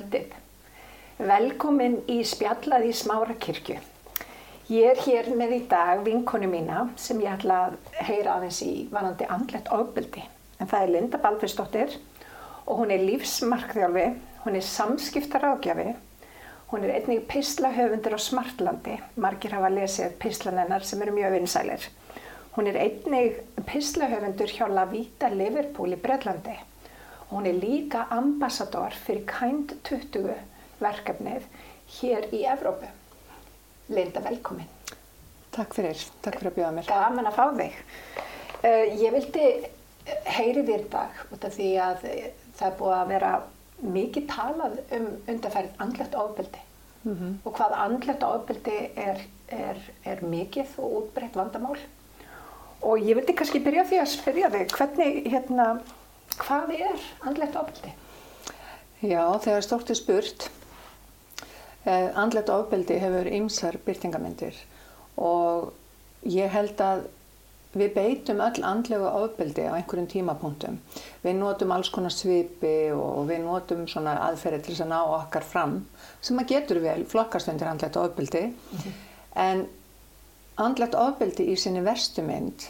kvöldið. Velkomin í spjallað í Smárakirkju. Ég er hér með í dag vinkonu mína sem ég ætla að heyra aðeins í varandi andlegt ofbeldi. En það er Linda Balfusdóttir og hún er lífsmarkþjálfi, hún er samskiptarágjafi, hún er einnig pislahöfundur á Smartlandi. Margir hafa lesið pislanennar sem eru mjög vinsælir. Hún er einnig pislahöfundur hjá La Vita Liverpool í Breitlandi. Hún er líka ambassador fyrir Kind 20 verkefnið hér í Evrópu. Linda, velkomin. Takk fyrir, takk fyrir að bjóða mér. Gaman að fá þig. Uh, ég vildi heyri þér dag út af því að það er búið að vera mikið talað um undarfærið andlegt ofbeldi mm -hmm. og hvað andlegt ofbeldi er, er, er mikið og útbreytt vandamál. Og ég vildi kannski byrja því að spyrja þig, hvernig, hérna, hvað er andlegt ofbeldi? Já, þegar stort er spurt Eh, andlet ofbeldi hefur ymsar byrtingamindir og ég held að við beitum öll andlegu ofbeldi á einhverjum tímapunktum. Við notum alls konar svipi og við notum svona aðferði til að ná okkar fram sem að getur vel flokkast undir andlet ofbeldi mm -hmm. en andlet ofbeldi í sinni verstu mynd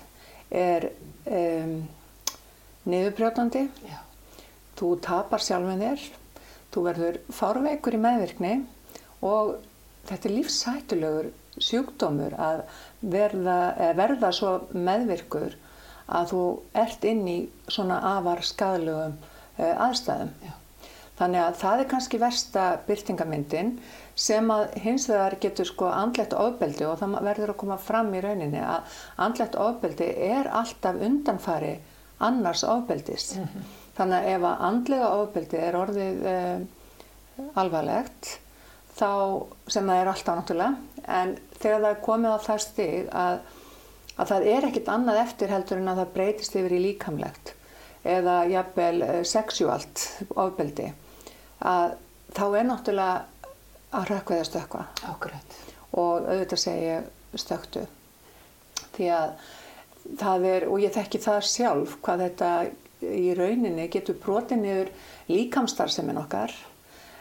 er um, niðurbrjótandi, þú tapar sjálfin þér, þú verður fárveikur í meðvirkni og þetta er lífshættulegur sjúkdómur að verða, verða svo meðvirkur að þú ert inn í svona afar skadalögum uh, aðstæðum. Já. Þannig að það er kannski versta byrtingamyndin sem að hins vegar getur sko andlegt ofbeldi og það verður að koma fram í rauninni að andlegt ofbeldi er alltaf undanfari annars ofbeldis. Mm -hmm. Þannig að ef að andlega ofbeldi er orðið uh, alvarlegt þá, sem það er alltaf náttúrulega, en þegar það er komið á það stig að, að það er ekkit annað eftir heldur en að það breytist yfir í líkamlegt eða jafnvel eh, sexuált ofbeldi, að þá er náttúrulega að rökkveða stökka. Ákveðt. Og auðvitað segja stöktu. Því að er, og ég þekki það sjálf, hvað þetta í rauninni getur brotin yfir líkamstarfseminn okkar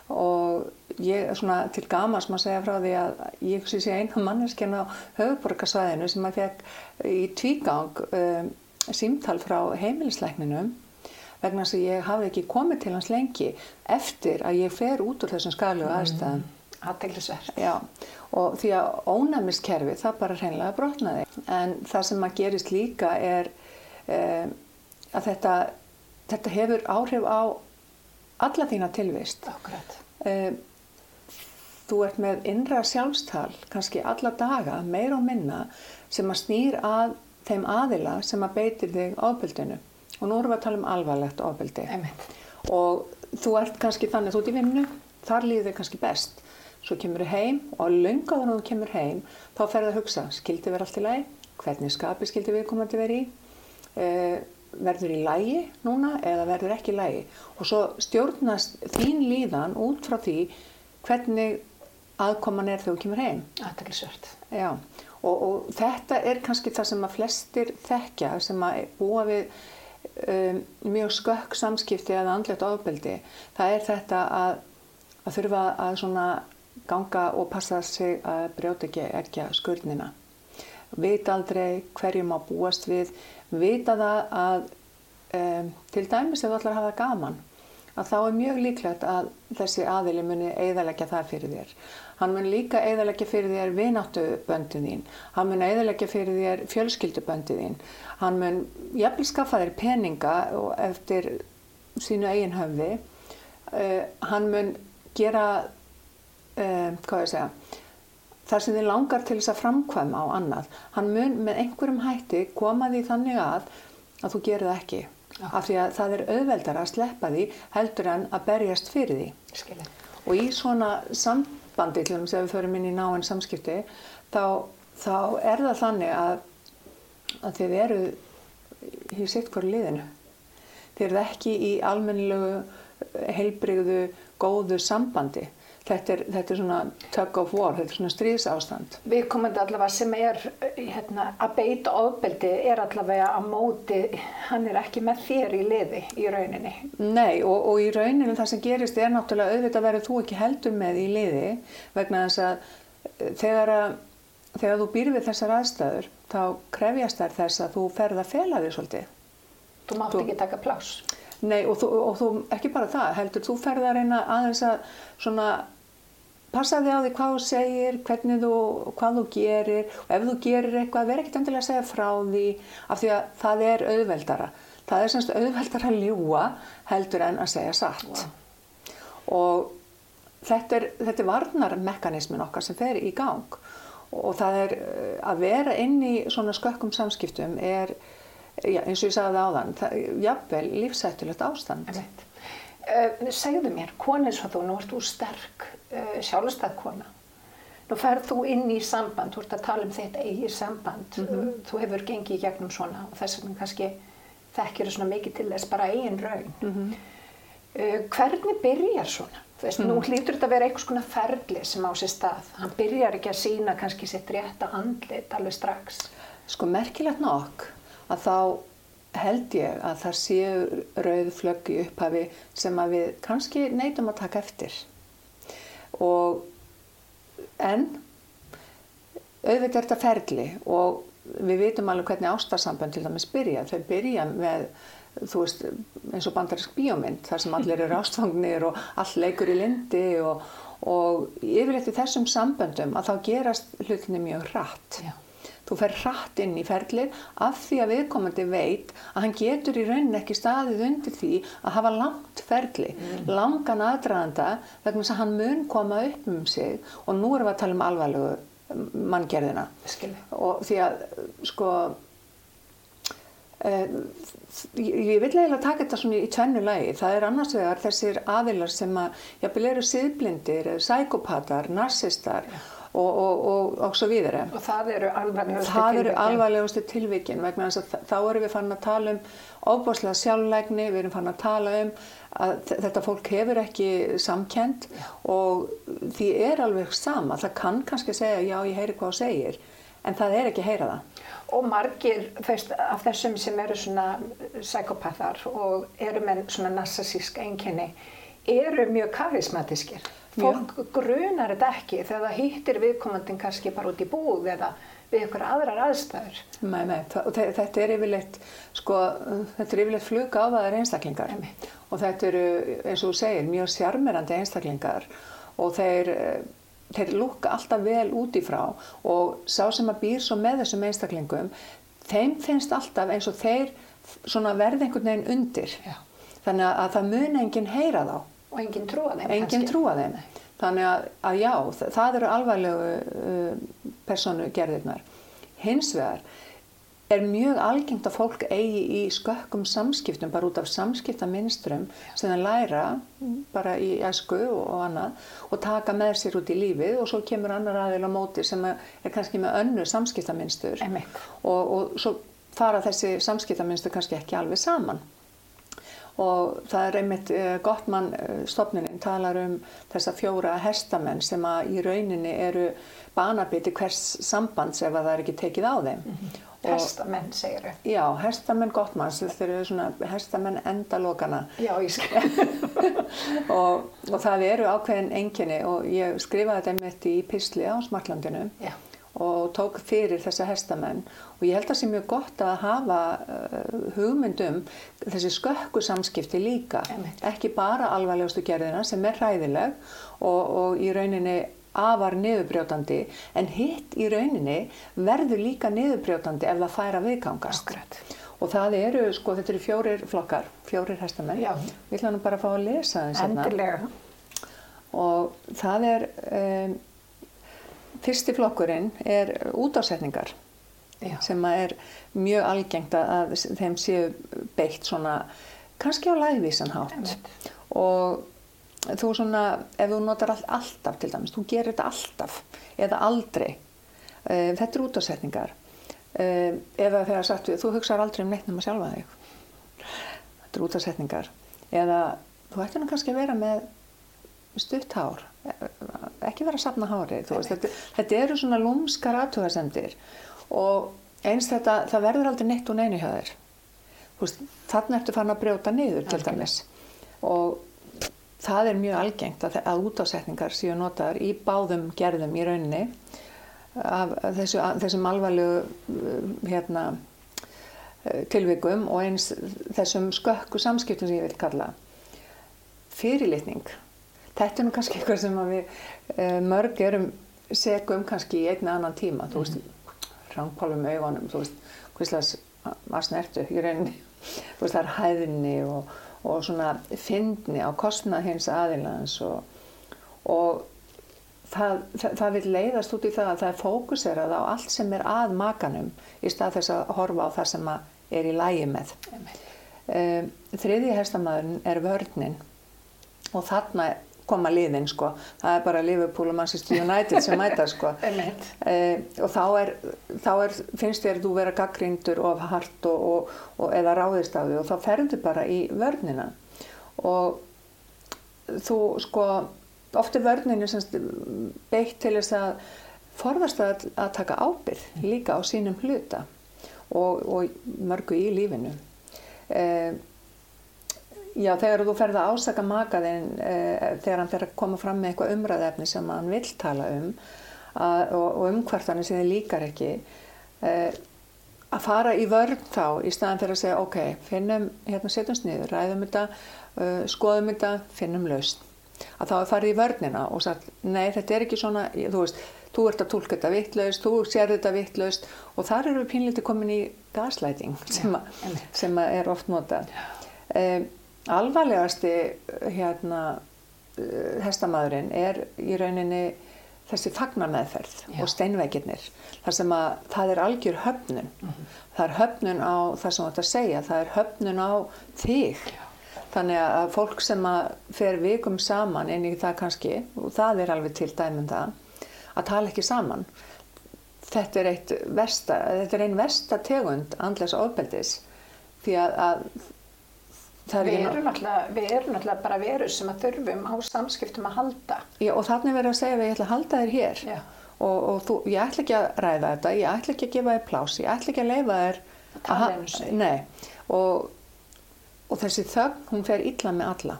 og ég er svona til gamas maður segja frá því að ég sé eina manneskinn á höfuborgarsvæðinu sem að fekk í tvígang um, símtal frá heimilisleikninum vegna þess að ég hafi ekki komið til hans lengi eftir að ég fer út úr þessum skalegu mm. Aðteglisverð. Já, og því að ónæmiskerfi það bara hreinlega brotnaði. En það sem að gerist líka er um, að þetta, þetta hefur áhrif á alla þína tilvist. Akkurat. Um, þú ert með innra sjálfstal, kannski alla daga, meir og minna, sem að snýr að þeim aðila sem að beitir þig ofbeldinu. Og nú erum við að tala um alvarlegt ofbeldi. Einmitt. Og þú ert kannski þannig að þú ert í vinnu, þar líður þig kannski best. Svo kemur þið heim og lungaður og þú kemur heim, þá ferður það að hugsa, skildi verið allt í lagi? Hvernig skapi skildi við komandi verið í? Uh, verður í lægi núna eða verður ekki í lægi? Og svo stjórnast þín líðan út frá því hvernig aðkoman er þegar þú kemur heim. Aðtæklusvört. Já, og, og þetta er kannski það sem að flestir þekkja sem að búa við um, mjög skökk samskipti eða andlet ofbeldi. Það er þetta að, að þurfa að svona ganga og passa sig að brjóta ekki að skurnina. Vita aldrei hverjum að búast við, vita það að um, til dæmis ef þú ætlar að hafa gaman að þá er mjög líklegt að þessi aðili muni eðalegja það fyrir þér. Hann mun líka eðalegja fyrir þér vináttuböndin þín, hann mun eðalegja fyrir þér fjölskylduböndin þín, hann mun jafnvel skaffa þér peninga eftir sínu eigin höfði, uh, hann mun gera, uh, hvað ég segja, þar sem þið langar til þess að framkvæma á annað. Hann mun með einhverjum hætti koma því þannig að að þú gerir það ekki. Já. Af því að það er auðveldar að sleppa því heldur en að berjast fyrir því. Skilja. Og í svona sambandi, til þess að við förum inn í náinn samskipti, þá, þá er það þannig að, að þið eru í sitt hverju liðinu. Þið eru ekki í almennilegu, heilbrigðu, góðu sambandi. Þetta er, þetta er svona tug of war, þetta er svona stríðsástand. Viðkomandi allavega sem er hérna, að beita ofbeldi er allavega að móti, hann er ekki með þér í liði í rauninni. Nei og, og í rauninni það sem gerist er náttúrulega auðvitað verður þú ekki heldur með í liði vegna þess að eh, þegar, að, þegar þú býr við þessar aðstæður þá krefjast þær þess að þú ferð að fela þig svolítið. Þú mátt Þú- ekki taka pláss. Nei og þú, og þú ekki bara það heldur, þú ferð að reyna aðeins að svona passa þig á því hvað þú segir, hvernig þú, hvað þú gerir og ef þú gerir eitthvað, vera ekkert endilega að segja frá því af því að það er auðveldara. Það er semst auðveldara að ljúa heldur en að segja satt. Og þetta er, þetta er varnarmekanismin okkar sem fer í gang og það er eh, að vera inn í svona skökkum samskiptum er, já, eins og ég sagði það áðan, það, jafnvel lífsættulegt ástand. Einmitt. Uh, segðu mér, kona eins og þú, nú ert þú sterk uh, sjálfstæð kona. Nú ferð þú inn í samband, þú ert að tala um þitt eigi samband, uh, þú hefur gengið í gegnum svona og þess vegna kannski þekkir þú svona mikið til þess bara eigin raun. uh, hvernig byrjar svona? Þú veist, nú hlýtur þetta að vera einhvers konar ferli sem á sér stað. Hann byrjar ekki að sína kannski sitt rétta andlit alveg strax. Sko merkilegt nokk að þá held ég að það séu rauð flögg í upphafi sem að við kannski neytum að taka eftir. Og en auðvitað er þetta ferli og við vitum alveg hvernig ástarsambönd til dæmis byrja. Þau byrja með, þú veist, eins og bandarisk bíómynd þar sem allir eru ástfangnir og allt leikur í lindi og, og yfirleitt í þessum samböndum að þá gerast hlutinni mjög hratt. Já. Þú fer hratt inn í ferlið af því að viðkomandi veit að hann getur í rauninni ekki staðið undir því að hafa langt ferli, langan aðdraðanda vegna þess að hann mun koma upp um sig og nú erum við að tala um alvarlegu manngerðina. Skilvi. Og því að sko eh, ég vil eiginlega taka þetta svona í tvennu lagi. Það er annars vegar þessir aðilar sem að jafnvel eru siðblindir, sækopatar, narsistar og, og, og, og svo víðari. Og það eru alvarlegustu Það eru alvarlegustu tilvikin vegna þess að þá erum við fann að tala um óbúslega sjálflegni, við erum fann að tala um að þetta fólk hefur ekki samkend og því er alveg sama. Það kann kannski segja já ég heyri hvað þú segir en það er ekki að heyra það. Og margir veist, af þessum sem eru svona psykopathar og eru með svona narsasísk einkenni eru mjög karismatískir. Fólk grunar þetta ekki þegar það hittir viðkomandin kannski bara út í búð eða við ykkur aðrar aðstæður. Nei, nei, þetta er yfirleitt, sko, þetta er yfirleitt fluga ávæðar einstaklingar Einmitt. og þetta eru, eins og þú segir, mjög sjarmerandi einstaklingar og þeir, eh, þeir lúkka alltaf vel út í frá og sá sem að býr svo með þessum einstaklingum, þeim finnst alltaf eins og þeir verði einhvern veginn undir. Já. Þannig að það mun enginn heyra þá, Og enginn trúa þeim enginn trúa þeim. Þannig að, að já, það eru alvarlegu uh, personu gerðirnar. Hins vegar er mjög algengt að fólk eigi í skökkum samskiptum bara út af samskiptaminstrum sem það læra bara í æsku og, og annað og taka með sér út í lífið og svo kemur annar aðeil á móti sem er kannski með önnu samskiptaminstur og, og svo fara þessi samskiptaminstur kannski ekki alveg saman og það er einmitt uh, Gottmann uh, stofnunin talar um þessa fjóra hestamenn sem að í rauninni eru banabiti hvers sambands ef að það er ekki tekið á þeim. Og- Hestamenn, segir þau. Já, hestamenn Gottmanns, þetta eru svona hestamenn endalokana Já, ég skil. og, og það eru ákveðin enginni og ég skrifaði þetta einmitt í pisli á Smartlandinu Já. Og tók fyrir þessa hestamenn og ég held að það sé mjög gott að hafa uh, hugmyndum þessi skökku samskipti líka Einmitt. ekki bara alvarlegustu gerðina sem er hræðileg og, og í rauninni afar niðurbrjótandi en hitt í rauninni verður líka niðurbrjótandi ef það fær að viðgangast Akkurat. og það eru, sko, þetta eru fjórir flokkar fjórir hestamenn við ætlum bara að fá að lesa þess Endilega. og það er um, fyrsti flokkurinn er útásetningar sem er mjög algengt að þeim séu beitt svona kannski á lægvísan hátt. Einmitt. og þú svona ef þú notar all, alltaf til dæmis, þú gerir þetta alltaf eða aldrei uh, þetta er útásetningar uh, eða þegar sagt við, þú hugsar aldrei um neitt nema sjálfa þig. Þetta er útásetningar eða þú ættir nú kannski að vera með stutt hár, ekki vera að sapna hári, veist, þetta, þetta eru svona lúmskar aðtugasendir og eins þetta, það verður aldrei neitt og neini hjá þér. Þannig ertu fann að brjóta niður til dæmis og það er mjög algengt að, að útásetningar séu notaðar í báðum gerðum í rauninni af þessu, þessum alvarlegu hérna, tilvikum og eins þessum skökku samskiptum sem ég vil kalla fyrirlitning. Þetta er nú kannski eitthvað sem við e, mörg erum segum kannski í einni annan tíma, mm. þú veist, ránkpálum auðvanum, þú veist, hvistlas að snertu í rauninni, þú veist, það er hæðinni og, og svona fyndni á kostnað hins aðilans og, og það, það, það vil leiðast út í það að það er fókuserað á allt sem er að makanum í stað þess að horfa á það sem er í lægi með. Um, þriði hestamæðurinn er vörninn og þarna koma liðin sko, það er bara Liverpool og Manchester United sem mæta sko. Eh, og þá er, þá er finnst þér þú vera gaggrindur of hart og, og, og eða ráðist á því og þá ferður bara í vörnina. Og þú sko ofti vörninu beitt til þess að forðast að, að taka ábyrð líka á sínum hluta og, og mörgu í lífinu. Eh, Já, þegar þú ferði að ásaka makaðinn e, þegar hann fer að koma fram með eitthvað umræðefni sem hann vil tala um að, og, og umhvertanir sem þið líkar ekki e, að fara í vörn þá í staðan fyrir að segja ok, finnum, hérna setjum sniður, ræðum þetta, e, skoðum þetta, finnum laust. Að þá er farið í vörnina og sagt nei þetta er ekki svona, þú veist, þú ert að tólka þetta vittlaust, þú sér þetta vittlaust og þar eru við pínleiti komin í gaslæting sem, sem er oft notað. Alvarlegasti hérna, uh, hestamæðurinn er í rauninni þessi fagnarmeðferð Já. og steinveikirnir. Þar sem að það er algjör höfnun. Mm -hmm. Það er höfnun á það sem þú ætti að segja, það er höfnun á þig. Já. Þannig að fólk sem að fer vikum saman inn í það kannski, og það er alveg til dæmum það, að tala ekki saman. Þetta er, versta, þetta er einn versta tegund andles ofbeldis því að, að Við erum, við erum náttúrulega bara verur sem að þurfum á samskiptum að halda. Já og þannig verður að segja að ég ætla að halda þér hér Já. og, og þú, ég ætla ekki að ræða þetta, ég ætla ekki að gefa þér plás, ég ætla ekki að leifa þér að tala um sig. Nei og, og þessi þögn hún fer illa með alla.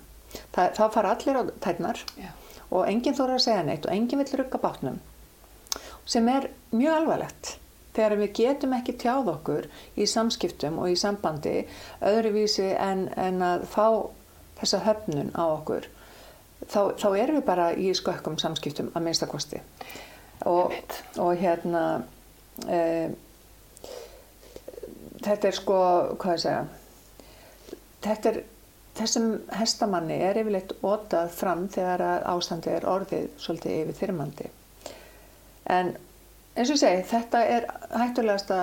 Það, það fara allir á tætnar Já. og enginn þóra að segja neitt og enginn vil rugga bátnum sem er mjög alvarlegt þegar við getum ekki tjáð okkur í samskiptum og í sambandi öðruvísi en, en að fá þessa höfnun á okkur þá, þá erum við bara í skökkum samskiptum að minnstakosti og, og hérna e, þetta er sko hvað ég segja þetta er þessum hestamanni er yfirleitt ótað fram þegar ástandi er orðið svolítið yfir þyrmandi en eins og ég segi, þetta er hættulegasta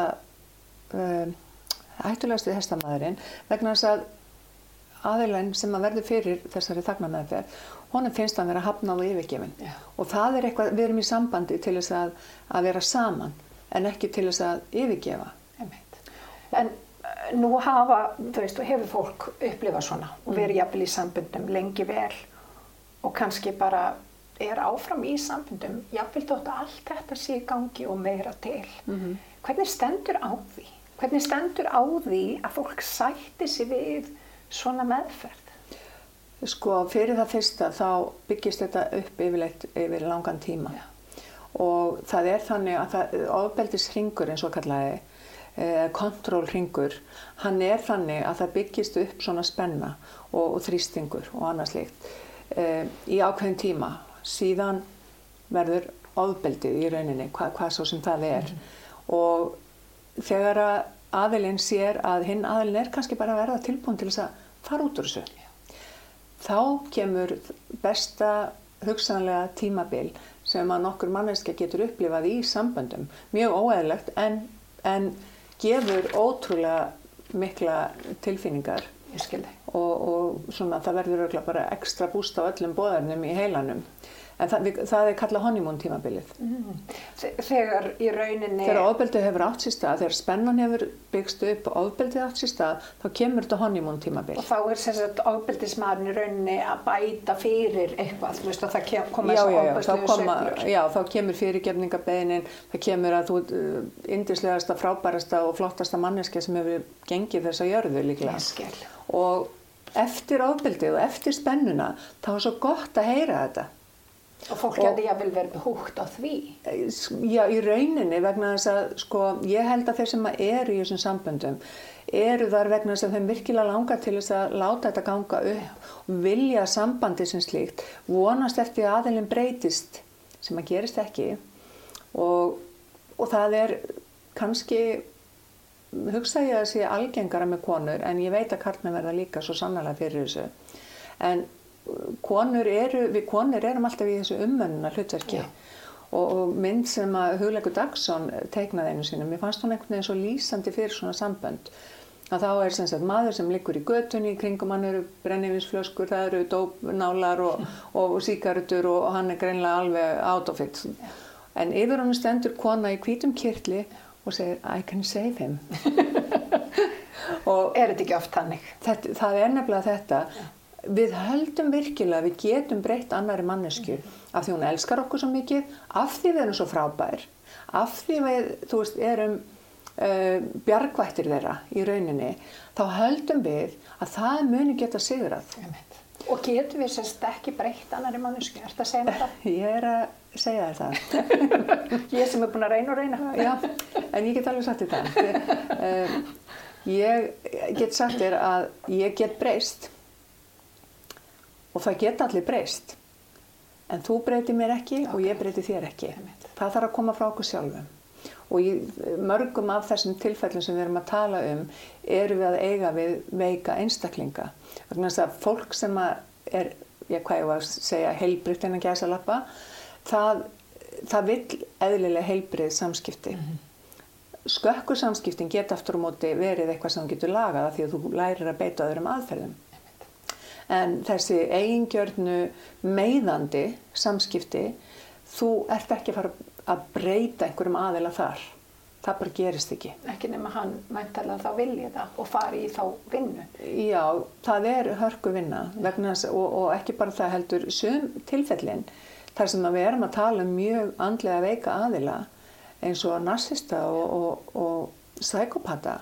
um, hættulegasti hestamæðurinn vegna þess að aðeinsleginn sem að verður fyrir þessari þagnarmeðferð, honum finnst að vera hafnað og yfirgefin Já. og það er eitthvað, við erum í sambandi til þess að, að vera saman en ekki til þess að yfirgefa. En uh, nú hafa, þú veist, hefur fólk upplifað svona og verið jafnvel í sambundum lengi vel og kannski bara er áfram í sambundum jáfnvel þótt að allt þetta sé í gangi og meira til mm -hmm. hvernig stendur á því? Hvernig stendur á því að fólk sætti sig við svona meðferð? Sko fyrir það fyrsta þá byggist þetta upp yfirleitt yfir langan tíma Já. og það er þannig að það, ofbeldis hringur eins og kallaði eh, kontrollhringur, hann er þannig að það byggist upp svona spenna og, og þrýstingur og annað slikt eh, í ákveðin tíma síðan verður ofbeldið í rauninni, hva, hvað svo sem það er mm. og þegar að aðilinn sér að hinn aðilinn er kannski bara að verða tilbúin til þess að fara út úr þessu yeah. þá kemur besta hugsanlega tímabil sem að nokkur manneska getur upplifað í samböndum, mjög óæðilegt en, en gefur ótrúlega mikla tilfinningar og, og svona það verður bara ekstra búst á öllum bóðarnum í heilanum en það, það er kallað honeymoon tímabilið. Mm. Þegar í rauninni... Þegar ofbeldið hefur átt sér stað, þegar spennan hefur byggst upp og ofbeldið átt sér stað, þá kemur þetta honeymoon tímabil. Og þá er sem sagt ofbeldismarinn í rauninni að bæta fyrir eitthvað, þú veist að það koma þessu koma, sveiflur. já, þá kemur fyrirgefningabeinin, það kemur að þú uh, indislegasta, frábærasta og flottasta manneska sem hefur gengið þessa jörðu líklega. Ég skil. Og eftir ofbeldið og eftir spennuna, þá er svo gott að heyra þetta. Og fólk hefði jáfnvel verið húgt á því. Já, í rauninni vegna þess að sko, ég held að þeir sem eru í þessum samböndum eru þar vegna þess að þeim virkilega langar til þess að láta þetta ganga upp og vilja sambandi sem slíkt vonast eftir að aðilinn breytist sem að gerist ekki og, og það er kannski hugsa ég að sé algengara með konur en ég veit að karlmenn verða líka svo sannlega fyrir þessu. En uh, konur eru, við konur erum alltaf í þessu ummönnuna hlutverki Já. og, og mynd sem að Hugleikur Dagsson teiknaði einu sinni, mér fannst hún einhvern veginn svo lýsandi fyrir svona sambönd. Að þá er sem sagt maður sem liggur í götunni kringum hann eru brennivinsflöskur, það eru dópnálar og, og síkaretur og hann er greinlega alveg out of it. En yfir hann stendur kona í hvítum kirtli og segir I can save him. Og Er þetta ekki oft hannig? það er nefnilega þetta. Við höldum virkilega að við getum breytt annari mannesku af því hún elskar okkur svo mikið af því við erum svo frábær af því við, þú veist, erum uh, bjargvættir þeirra í rauninni, þá höldum við að það muni geta sigrað. Einmitt. Og getum við sérst ekki breytt annari mannesku? Er þetta að segja það? ég er að segja það Ég sem er búin að reyna og reyna. Já, en ég get alveg sagt það. Ég, um, ég get sagt þér að ég get breyst og það get allir breyst. En þú breyti mér ekki og ég breyti þér ekki. Það þarf að koma frá okkur sjálfum. Og í mörgum af þessum tilfellum sem við erum að tala um eru við að eiga við veika einstaklinga. Þannig að fólk sem er, ég hvað ég var að segja, heilbritt en að gæsa lappa, það, það vill eðlilega heilbrið samskipti. Skökkur samskiptin geta aftur á móti verið eitthvað sem þú getur lagað af því að þú lærir að beita öðrum aðferðum. En þessi eigingjörnu meiðandi samskipti, þú ert ekki að fara að breyta einhverjum aðila þar. Það bara gerist ekki. Ekki nema hann mæntalega þá vilja það og fari í þá vinnu. Já, það er hörku vinna vegna þess og, og ekki bara það heldur sum tilfellin þar sem að við erum að tala um mjög andlega veika aðila eins og narsista og, og, og sækopata.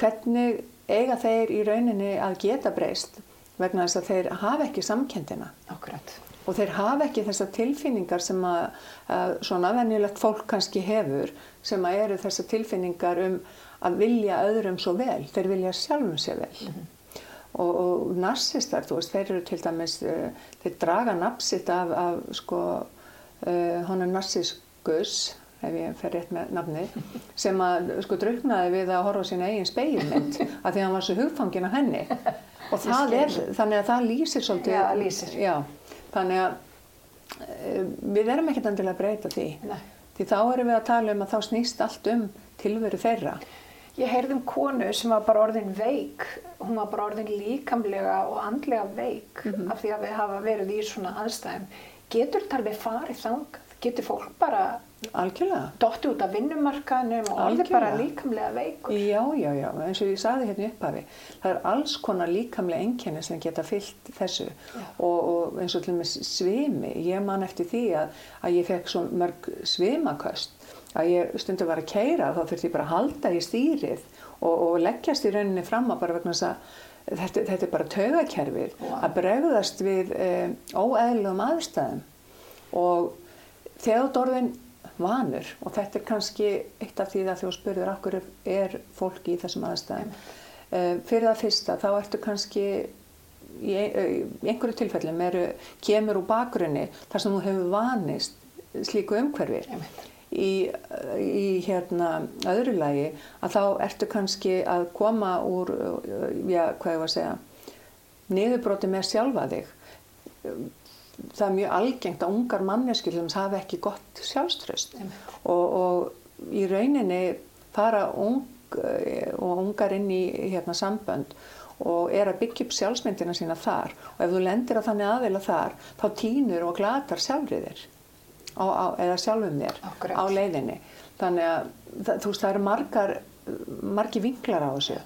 Hvernig eiga þeir í rauninni að geta breyst vegna þess að þeir hafa ekki samkendina Akkurat. Og þeir hafa ekki þessar tilfinningar sem að, að svona venjulegt fólk kannski hefur sem að eru þessar tilfinningar um að vilja öðrum svo vel, þeir vilja sjálfum sér vel. Og, og narsistar, þú veist, þeir eru til dæmis uh, þeir draga napsitt af, af sko uh, honum narsiskus ef ég fer rétt með nafni sem að sko druknaði við að horfa á sína eigin speilmynd að því að hann var svo hugfangin af henni. Og það er, þannig að það lýsir svolítið Já, lýsir. Já, þannig að e, við erum ekkert endilega að breyta því. Nei. Því þá erum við að tala um að þá snýst allt um tilveru þeirra. Ég heyrði um konu sem var bara orðin veik, hún var bara orðin líkamlega og andlega veik af því að við hafa verið í svona aðstæðum. Getur þetta alveg farið þangað? Getur fólk bara Algjörlega. dotti út af vinnumarkaðnum og Algjörlega. bara líkamlega veikur? Já, já, já, eins og ég saði hérna upphafi, það er alls konar líkamlega einkenni sem geta fyllt þessu og, og eins og til dæmis svimi, ég man eftir því að, að ég fekk svo mörg svimaköst að ég stundu var að keira þá þurfti ég bara að halda í stýrið og, og leggjast í rauninni fram að bara vegna þess að þetta, þetta er bara taugakerfið Vá. að bregðast við e, óeðlum aðstæðum og þegar orðin vanur og þetta er kannski eitt af því að þú spurður okkur er fólk í þessum aðstæðum uh, fyrir það fyrsta þá ertu kannski í, eh, í einhverju tilfellum eru, kemur úr bakgrunni þar sem þú hefur vanist slíku umhverfi. Einmitt. í, í hérna öðru lagi að þá ertu kannski að koma úr uh, já, hvað ég var að segja niðurbróti með sjálfa þig það er mjög algengt að ungar manneskjur sem hafa ekki gott sjálfströst og, og í rauninni fara ung eh, og ungar inn í hérna, sambönd og er að byggja upp sjálfsmyndina sína þar. Og ef þú lendir á þannig aðeila þar þá týnur og glatar sjálfriðir á, á, eða sjálfum þér Akkurat. á leiðinni. Þannig að það, þú veist það eru margar margi vinklar á þessu.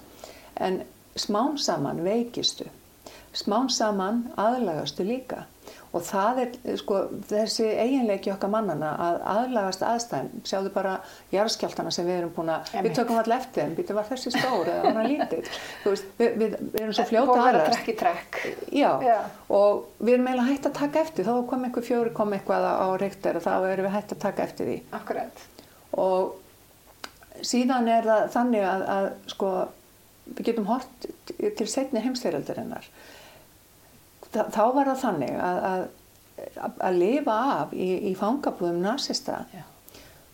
En smám saman veikistu smám saman aðlagastu líka og það er sko þessi eiginleiki okkar mannana að aðlagast aðstæðin sjáðu bara jarðskjáltana sem við erum búin að við tökum alltaf eftir þeim, býtum var þessi stór eða var hann lítill þú veist, við, við, við erum svo fljóta að vera aðlagast trekk í trekk. Já, Já. og við erum eiginlega hægt að taka eftir, þá kom einhver fjóri, kom eitthvað á reyktar og þá erum við hægt að taka eftir því. Akkurat. Og síðan er það þannig að, að sko, við getum hort til setni heimstyrjaldarinnar. Þá var það þannig að, að, að lifa af í, í fangabúðum nasista. Já.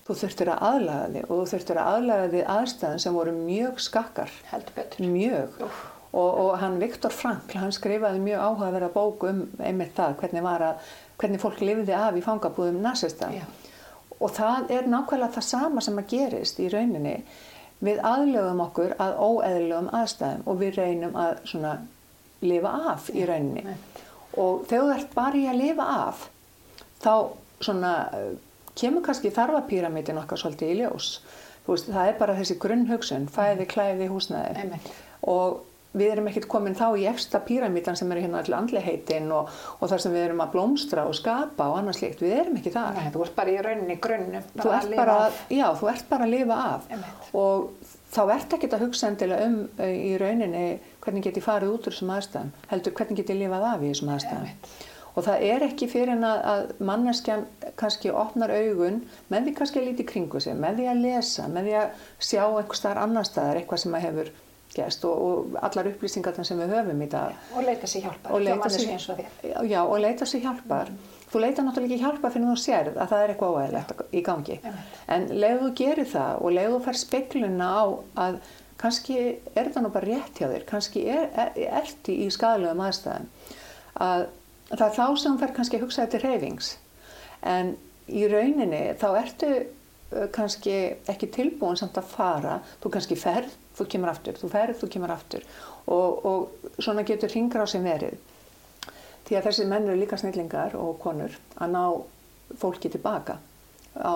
Þú þurftir að aðlaga þig og þú þurftir að aðlaga þig aðstæðan sem voru mjög skakkar. Mjög. Og, og hann Viktor Frankl, hann skrifaði mjög áhugaverða bóku um einmitt það, hvernig, að, hvernig fólk lifði af í fangabúðum nasista. Já. Og það er nákvæmlega það sama sem að gerist í rauninni. Við aðlögum okkur að óeðlugum aðstæðum og við reynum að svona lifa af í rauninni. einmitt. Og þegar þú ert bara í að lifa af, þá svona eh, kemur kannski þarfapíramítin okkar svolítið í ljós. Veist, það er bara þessi grunnhugsun, fæði, klæði, húsnæði. Einmitt. Og við erum ekkert komin þá í efsta píramítan sem eru hérna allir andliheitin og, og þar sem við erum að blómstra og skapa og annað slíkt. Við erum ekki þar. Nei, þú ert bara í rauninni grunnum. Þú ert bara, já, þú ert bara að lifa af Einmitt. og þá ert ekki að hugsa endilega um uh, í rauninni hvernig get ég farið út úr þessum aðstæðum, heldur hvernig get ég lifað af í þessum aðstæðum. Einmitt. Og það er ekki fyrir en að, manneskjan kannski opnar augun með því kannski að líti kringu sig, með því að lesa, með því að sjá einhver staðar annar staðar, eitthvað sem að hefur gerst og, og allar upplýsingar sem við höfum í dag. Og leita sér hjálpar. Leita manneskju sér- eins og þér. Já, og leita sér hjálpar. Þú leita náttúrulega ekki hjálpar fyrir þú sérð að það er eitthvað óæðilegt í gangi. Einmitt. En leiðu þú gerir það og leiðu þú fær spekluna á að kannski er það nú bara rétt hjá þér, kannski er, er, ertu í skadalegum aðstæðum. Að það er þá sem þú fær kannski að hugsa þetta reyfings. En í rauninni þá ertu uh, kannski ekki tilbúin samt að fara, þú kannski ferð, þú kemur aftur, þú ferð, þú kemur aftur og, og svona getur hringra á sem verið. Því að þessi menn eru líka snillingar og konur að ná fólki tilbaka á,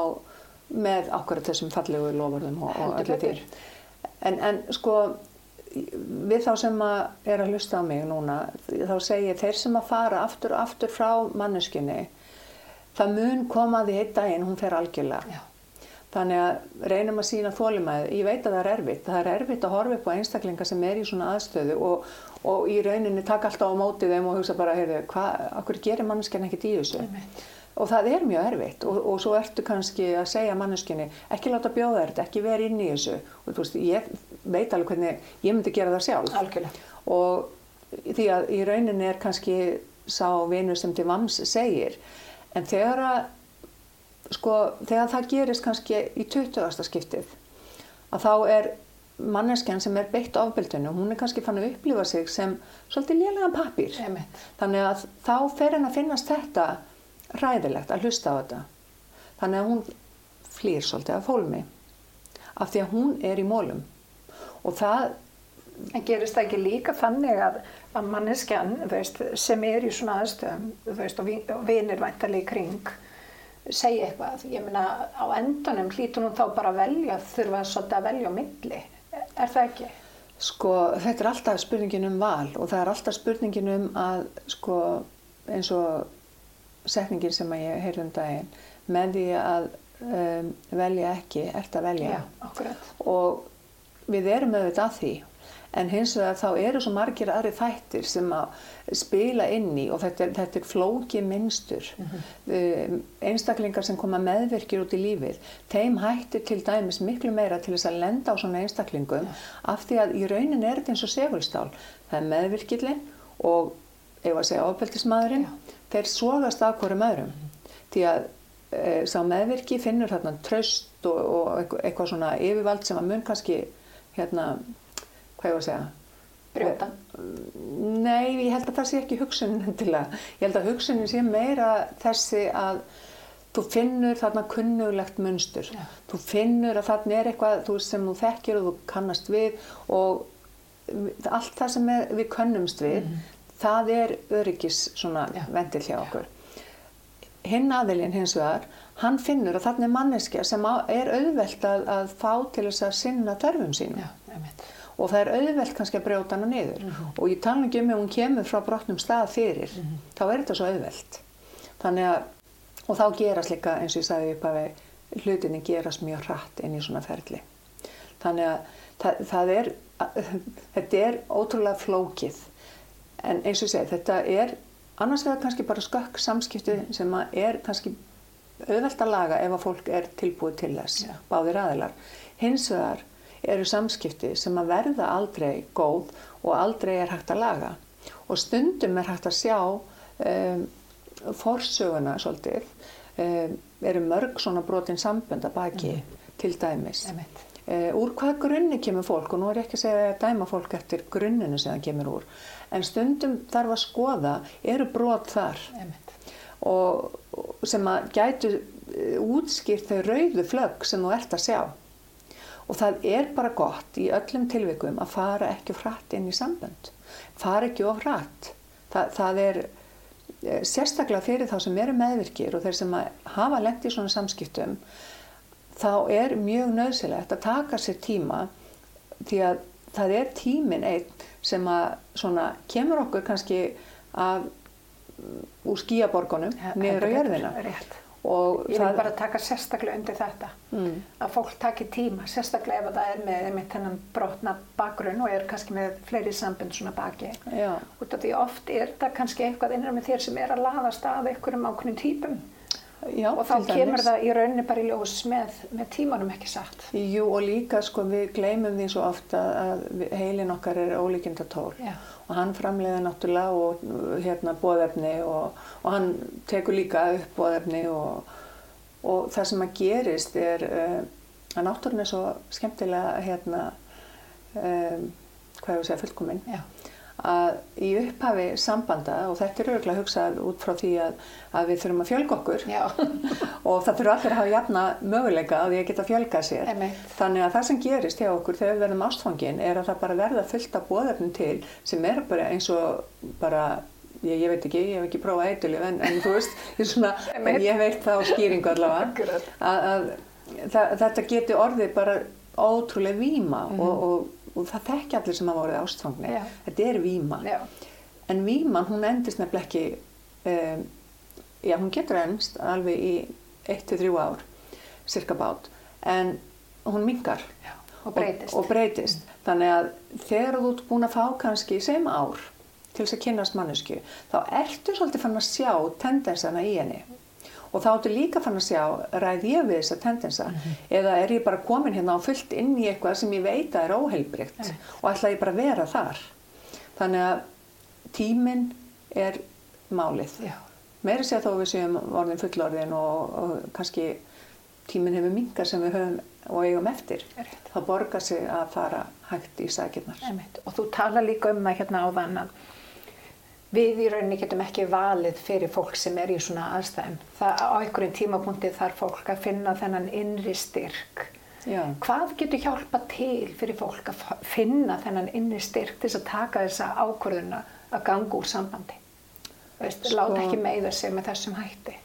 með akkurat þessum fallegu lofurðum og, og öllu til. En, en sko við þá sem að er að hlusta á mig núna, þá segi ég þeir sem að fara aftur og aftur frá manneskinni, það mun koma að því einn daginn, hún fer algjörlega. Já. Þannig að reynum að sína þólimæði. Ég veit að það er erfitt. Það er erfitt að horfa upp á einstaklinga sem er í svona aðstöðu og, og í rauninni taka alltaf á móti þeim og hugsa bara, heyrðu, hvað, akkur gerir manneskjan ekkert í þessu? Einmitt. Og það er mjög erfitt og, og svo ertu kannski að segja manneskinni, ekki láta bjóða þetta, ekki vera inn í þessu. Og þú veist, ég veit alveg hvernig ég myndi gera það sjálf. Algjörlega. Og því að í rauninni er kannski sá vinur sem til vams segir, en þegar að sko, þegar það gerist kannski í 20. skiptið að þá er manneskjan sem er beitt ofbeldinu, hún er kannski fann að upplifa sig sem svolítið lélegan pappír Einmitt. þannig að þá fer henn að finnast þetta ræðilegt að hlusta á þetta. Þannig að hún flýr svolítið af fólmi af því að hún er í mólum og það En gerist það ekki líka þannig að, að manneskjan veist, sem er í svona aðstöðum veist, og vi- og vinir væntalegi í kring segja eitthvað, ég meina á endanum hlýtur hún þá bara að velja þurfa svolítið að velja á milli. Er það ekki? Sko, þetta er alltaf spurningin um val og það er alltaf spurningin um að, sko, eins og setningin sem ég heyrði um daginn, með því að um, velja ekki, ert að velja. Já. Og við erum auðvitað að því, en hins vegar þá eru svo margir aðri þættir sem að spila inn í og þetta er, þetta er flóki minnstur. um, einstaklingar sem koma meðvirkir út í lífið, þeim hættir til dæmis miklu meira til þess að lenda á svona einstaklingum af því að í raunin er þetta eins og segulstál. Það er meðvirkillin og ef að segja ofbeldismadurinn, þeir sogast af hverjum öðrum. Því að e, sá meðvirki finnur þarna tröst og, og eitthvað- svona yfirvald sem að mun kannski, hérna, hvað ég var að segja? Brjóta. Nei, ég held að það sé ekki hugsunin endilega. Ég held að hugsunin sé meira þessi að þú finnur þarna kunnulegt munstur. Já. Þú finnur að þarna er eitthvað þú sem þú þekkir og þú kannast við og allt það sem er, við könnumst við, það er öryggis svona vendil hjá okkur. Hinn aðilinn hins vegar, hann finnur að þarna er manneskja sem á, er auðvelt að, að fá til þess að sinna þörfum sínum. Og það er auðvelt kannski að brjóta hana niður. Og ég tala ekki um ef hún kemur frá brotnum stað fyrir, þá er þetta svo auðvelt. Þannig að, og þá gerast líka, eins og ég sagði upp að hlutinni gerast mjög hratt inn í svona ferli. Þannig að það, það er, þetta er ótrúlega flókið. En eins og ég segi, þetta er annars vegar kannski bara skökk samskipti sem að er kannski auðvelt að laga ef að fólk er tilbúið til þess, Já. báðir aðilar. Hins vegar eru samskipti sem að verða aldrei góð og aldrei er hægt að laga. Og stundum er hægt að sjá um, forsöguna svolítið, um, eru mörg svona brotin sambönd að baki til dæmis. Einmitt. Uh, úr hvað grunni kemur fólk? Og nú er ég ekki að segja að dæma fólk eftir grunninu sem það kemur úr. En stundum þarf að skoða eru brot þar? Og og sem að gætu uh, útskýrt þau rauðu flögg sem þú ert að sjá. Og það er bara gott í öllum tilvikum að fara ekki of hratt inn í sambönd. Fara ekki of hratt. Það, það er eh, sérstaklega fyrir þá sem eru meðvirkir og þeir sem hafa lent í svona samskiptum þá er mjög nöðsilegt að taka sér tíma því að það er tíminn einn sem að svona kemur okkur kannski af úr skíaborgunum niður á jörðina Rétt. og Ég vil bara taka sérstaklega undir þetta. mm, Að fólk taki tíma, sérstaklega ef það er með einmitt þennan brotna bakgrunn og er kannski með fleiri sambund svona baki. já, Út af því oft er það kannski eitthvað innan með þér sem er að laðast að einhverjum ákveðnum típum já, og þá kemur það í rauninni bara í ljós með, með tímanum ekki satt. Jú og líka sko við gleymum því svo ofta að heilin okkar er ólíkinda tól Já. og hann framleiði náttúrulega og hérna bóðefni og, og hann tekur líka upp bóðefni og, og það sem að gerist er uh, að náttúrun er svo skemmtilega hérna um, hvað ég að segja fullkominn Já. Að í upphafi sambanda og þetta er örgulega hugsað út frá því að, að við þurfum að fjölga okkur og það þurfa allir að hafa jafna möguleika að því að geta fjölgað sér. Einmitt. Þannig að það sem gerist hjá okkur þegar við verðum ástfangin er að það bara verða fullt af bóðefnum til sem er bara eins og bara, ég, ég veit ekki, ég hef ekki prófað eitulif en, en þú veist, ég, svona, Einmitt. ég veit það á skýringu allavega að, að þetta geti orðið bara ótrúlega víma og, og, og það þekki allir sem hafa orðið ástfangni. Já. Þetta er víma. Já. En víman, hún endist nefnilega ekki, um, já, hún getur ennst alveg í 1-3 ár, cirka bát, en hún mingar Já. Og breytist. og, og breytist. Þannig að þegar þú ert búin að fá kannski sem ár til þess að kynnast mannesku, þá ertu svolítið fann að sjá tendensana í henni. Og þá ertu líka fann að sjá, ræð ég við þessa tendensa, eða er ég bara komin hérna á fullt inn í eitthvað sem ég veit að er óheilbrygt og ætla ég bara að vera þar. Þannig að tíminn er málið. Já. Meiri sé þó við séum orðin fullorðin og, og kannski tíminn hefur mingar sem við höfum og eigum eftir. Rétt. Það borgar sig að fara hægt í sækirnar. Og þú tala líka um það hérna áðan að við í rauninni getum ekki valið fyrir fólk sem er í svona aðstæðum. Það á einhverjum tímapunkti þarf fólk að finna þennan innri styrk. Já. Hvað getur hjálpa til fyrir fólk að finna þennan innri styrk til að taka þessa ákvörðuna að ganga úr sambandi? Veist, Sko- láta ekki meiða sig með þessum hætti.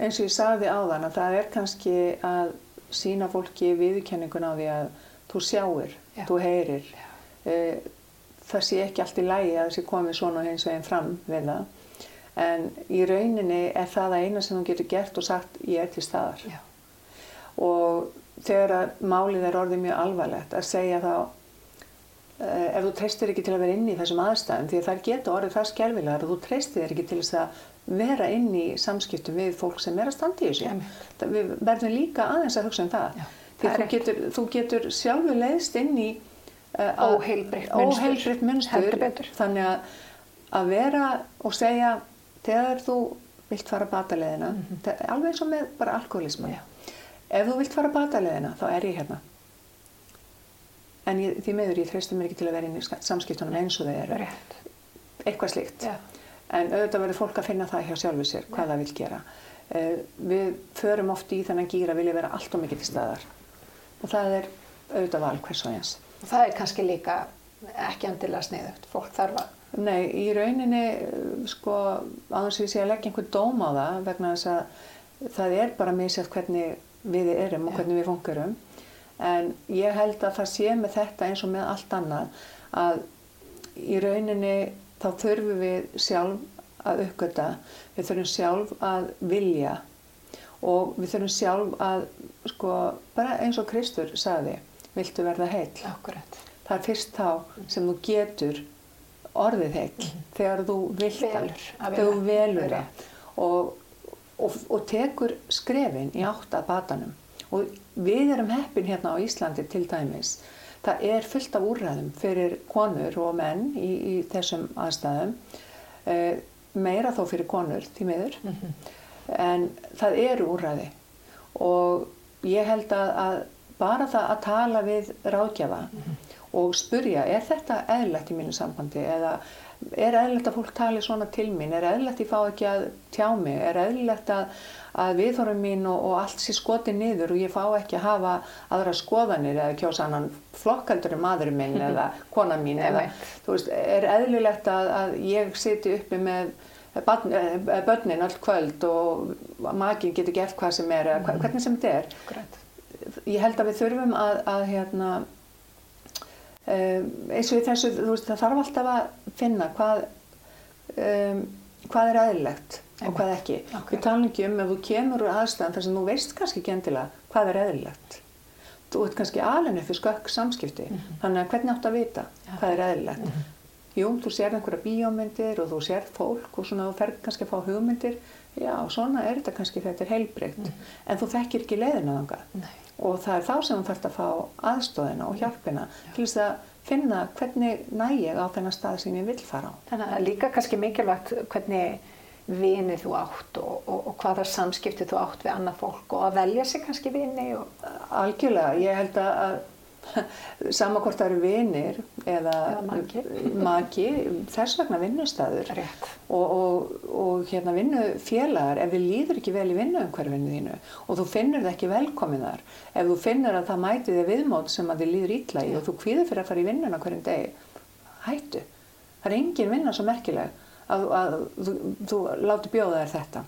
Eins og ég sagði áðan að það er kannski að sína fólki viðurkenningun á því að þú sjáir, Já. þú heyrir. Eh, Það sé ekki allt í lægi að þessi komið svona hins veginn fram við það. En í rauninni er það að eina sem þú getur gert og sagt ég er til staðar. Já. og þegar að málið er orðið mjög alvarlegt að segja þá eh, ef þú treystir ekki til að vera inn í þessum aðstæðum því að það geta orðið það skelvilegar og þú treystir ekki til þess að vera inn í samskiptum við fólk sem er að standa í þessu við verðum líka aðeins að hugsa um það því það er þú getur, þú getur sjálfur leiðst inn í að- Óheilbrigt munstur. munstur þannig að, að vera og segja þegar þú vilt fara bataleðina mm alveg eins og með bara alkoholisman. Já. ef þú vilt fara bataleðina þá er ég hérna en ég, því meður ég treysti mér ekki til að vera inn í samskiptunum eins og þau eru Rétt. eitthvað slíkt Já. en auðvitað verður fólk að finna það hjá sjálfu sér hvað það vil gera uh, við förum oft í þennan gýra að vilja vera allt og mikið til staðar og það er auðvitað val hvers og eins Og það er kannski líka ekki endilega sniðugt. Fólk þarf að... Nei, í rauninni, sko, aðeins við sé að leggja einhvern dóm á það vegna þess að það er bara misjætt hvernig við erum og hvernig við funkurum. En ég held að það sé með þetta eins og með allt annað að í rauninni þá þurfum við sjálf að uppgöta, við þurfum sjálf að vilja og við þurfum sjálf að, sko, bara eins og Kristur sagði, viltu verða heil. Akkurat. Það er fyrst þá sem þú getur orðið heil mm -hmm. þegar þú vilt Velur, að þegar þú velur það. Og, og, og tekur skrefin í átt að batanum. Og við erum heppin hérna á Íslandi til dæmis. Það er fullt af úrræðum fyrir konur og menn í, í þessum aðstæðum. Eh, meira þó fyrir konur því miður. En það eru úrræði. Og ég held að, að bara það að tala við ráðgjafa og spurja er þetta eðlilegt í mínu sambandi? Eða er eðlilegt að fólk tali svona til mín? Er eðlilegt ég fá ekki að tjá mig? Er eðlilegt að, að viðhorfum mín og, og allt sé skotið niður og ég fá ekki að hafa aðra skoðanir eða kjósa annan flokkaldur en maðurinn minn eða kona mín eða þú veist, er eðlilegt að, að ég siti uppi með eh, börnin öll kvöld og makin getur gert hvað sem er eða hva- hvernig sem þetta er? Akkurat. Ég held að við þurfum að, að hérna um, eins og í þessu, þú veist, það þarf alltaf að finna hvað um, hvað er eðlilegt og hvað ekki. Akkurat. Við talum ekki um ef þú kemur úr aðstæðan þar sem þú veist kannski ekki endilega hvað er eðlilegt. Þú ert kannski alveg við skökk samskipti, þannig að hvernig áttu að vita hvað er eðlilegt. Jú, þú sér einhverja bíómyndir og þú sér fólk og svona þú fer kannski að fá hugmyndir, já, svona er þetta kannski þetta er heilbreytt, en þú þekkir ekki leiðina þangað Nei. Og það er þá sem þú þarfst að fá aðstóðina og hjálpina til þess að finna hvernig næ ég á þennan stað sem ég vil fara á. Þannig að líka kannski mikilvægt hvernig vini þú átt og, og, og hvaða samskipti þú átt við annað fólk og að velja sig kannski vini og Algjörlega, ég held að, að sama hvort það eru vinir eða, Eða maki. maki, þess vegna vinnustæður og, og, og hérna vinnufélagar ef þið líður ekki vel í vinnuumhverfinu þínu og þú finnur það ekki velkomin þar ef þú finnur að það mæti þig viðmót sem að þið líður ítla í og þú kvíður fyrir að fara í vinnuna hverjum degi hættu, það er engin vinna svo merkileg að, að þú, þú láti bjóða þér þetta.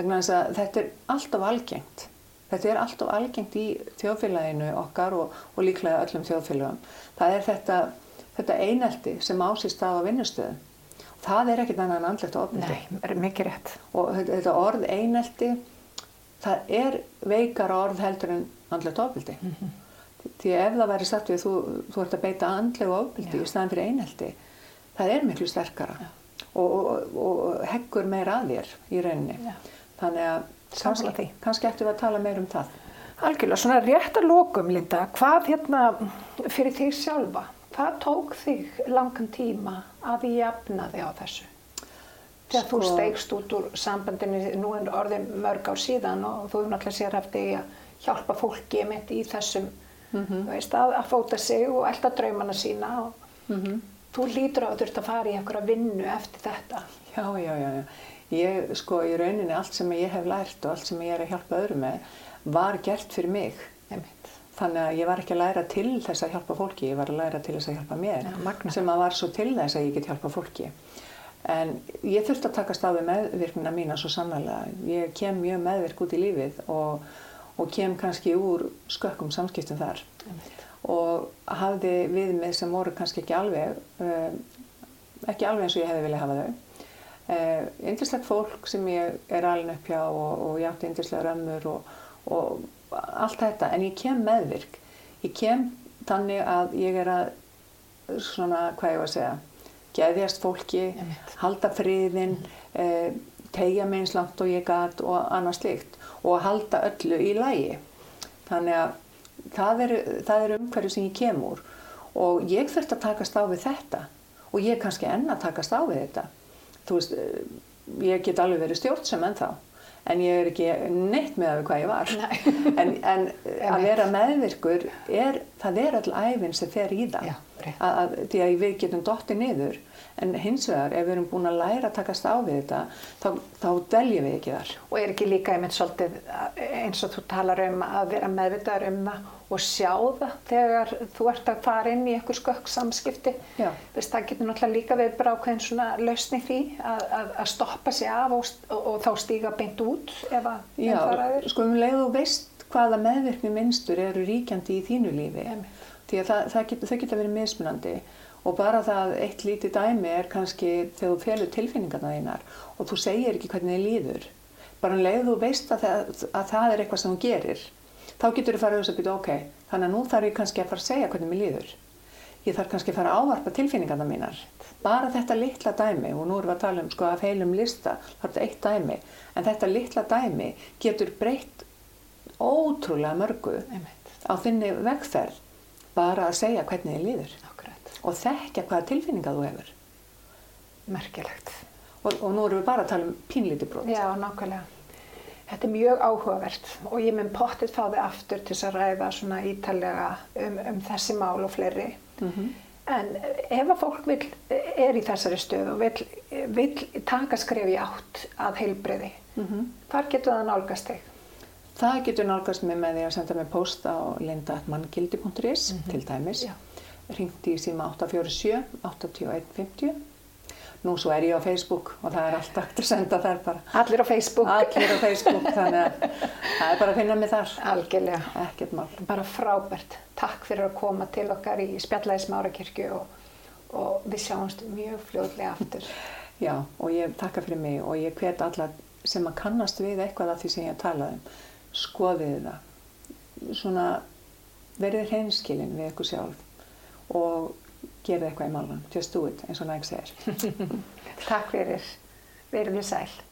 Þess að þetta er alltaf algengt þetta er alltaf algengt í þjóðfélaginu okkar og, og líklega öllum þjóðfélagum það er þetta, þetta einelti sem ásist á vinnustöðum. Það er ekkert annað en andlegt ofbeldi. Nei, er mikið rétt. og þetta, orð einelti það er veikar orð heldur en andlegt ofbeldi. Því að ef það væri sagt við þú, þú ert að beita andlegu ofbeldi Já. í staðan fyrir einelti það er miklu sterkara og, og, og heggur meira að þér í rauninni. Já. þannig að Sammála því. kannski ættum við að tala meira um það Algjörlega, svona rétt að lokum, Linda, hvað hérna fyrir þig sjálfa, hvað tók þig langan tíma að jafna þig á þessu? Þegar þú Sko- steigst út úr sambandinu, nú er orðin mörg ár síðan og þú hefur náttúrulega sér eftir því að hjálpa fólki mitt í þessum, þú veist, að, að fóta sig og elda draumana sína og þú lítur á að þurft að fara í einhverja vinnu eftir þetta. Já, já, já, já. Ég, sko, í rauninni allt sem ég hef lært og allt sem ég er að hjálpa öðrum með var gert fyrir mig. Einmitt. Þannig að ég var ekki að læra til þess að hjálpa fólki, ég var að læra til þess að hjálpa mér. Magnað. sem að var svo til þess að ég get hjálpa fólki. En ég þurfti að taka stafi meðvirknina mína svo sannlega. Ég kem mjög meðvirk út í lífið og, og kem kannski úr skökkum samskiptum þar. Einmitt. Og hafði við mig sem voru kannski ekki alveg, uh, ekki alveg eins og ég hefði viljað hafa þau. Uh, Yndislegt fólk sem ég er alin upp hjá og, og ég átti yndislega römmur og, og allt þetta. En ég kem meðvirk. Ég kem þannig að ég er að, svona, hvað ég var að segja, geðjast fólki, halda friðinn, uh, tegja mig eins langt og ég gat og annað slíkt og halda öllu í lægi. Þannig að það er, það er umhverju sem ég kem úr og ég þurfti að takast á við þetta og ég kannski enn að takast á við þetta. Þú veist, eh, ég get alveg verið stjórnsam ennþá en ég er ekki neitt með að við hvað ég var. Nei. en, en að vera meðvirkur er það er öll æfin sem fer í það Já, að, að, því að við getum dotti niður en hins vegar ef við erum búin að læra að takast á við þetta þá, þá dveljum við ekki þar Og er ekki líka einmitt svolítið eh, eins og þú talar um að vera meðvitaður um það og sjá það þegar þú ert að fara inn í einhver skökk samskipti. Þess, það getur náttúrulega líka verið bara ákveðin svona lausni því að, að, að stoppa sig af og, og, og þá stíga beint út ef að Já, einfaraður. sko um leið og veist hvaða meðvirkni minnstur eru ríkjandi í þínu lífi. Því að það, það geta, geta verið mismunandi. Og bara það eitt lítið dæmi er kannski þegar þú felur tilfinningarna þínar og þú segir ekki hvernig þið líður. Bara um leið og þú veist að það, að það er eitthvað sem þú gerir þá getur þú farið að hugsa býta ok þannig að nú þarf ég kannski að fara að segja hvernig mér líður. Ég þarf kannski að fara að ávarpa tilfinningarna mínar. Bara þetta litla dæmi og nú erum við að tala um sko af heilum lista er þetta eitt dæmi. En þetta litla dæmi getur breytt ótrúlega mörgu Einmitt. á þinni vegferð bara að segja hvernig þið líður Akkurat. og þekkja hvaða tilfinninga þú hefur Merkilegt. og, og nú erum við bara að tala um pínlítið brot Já, nákvæmlega. Þetta er mjög áhugavert og ég mun pottið fá þið aftur til að ræða svona ítalega um, um þessi mál og fleiri. Mhm. En ef að fólk vill, er í þessari stöðu og vill, vill taka skref í átt að heilbriði, Mhm. hvar getur það nálgast þig? Það getur nálgast mig með því að senda mig post á linda.manngildi.is til dæmis. Já. Ringti í síma 847 8150. Nú svo er ég á Facebook og það er alltaf hægt að senda þær bara. Allir á Facebook. Allir á Facebook, þannig að það er bara að finna mig þar. Algjörlega. Ekkert mál. Bara frábært. Takk fyrir að koma til okkar í spjallaði smárakirkju og, og við sjáumst mjög fljóðlega aftur. Já, og ég takka fyrir mig og ég hvet alla sem að kannast við eitthvað af því sem ég talaði um. Skoðið það. Svona verið hreinskilin við ykkur sjálf og gerið eitthvað í málunum. Just do it, eins og næg segir. Takk fyrir. Verið þið sæl.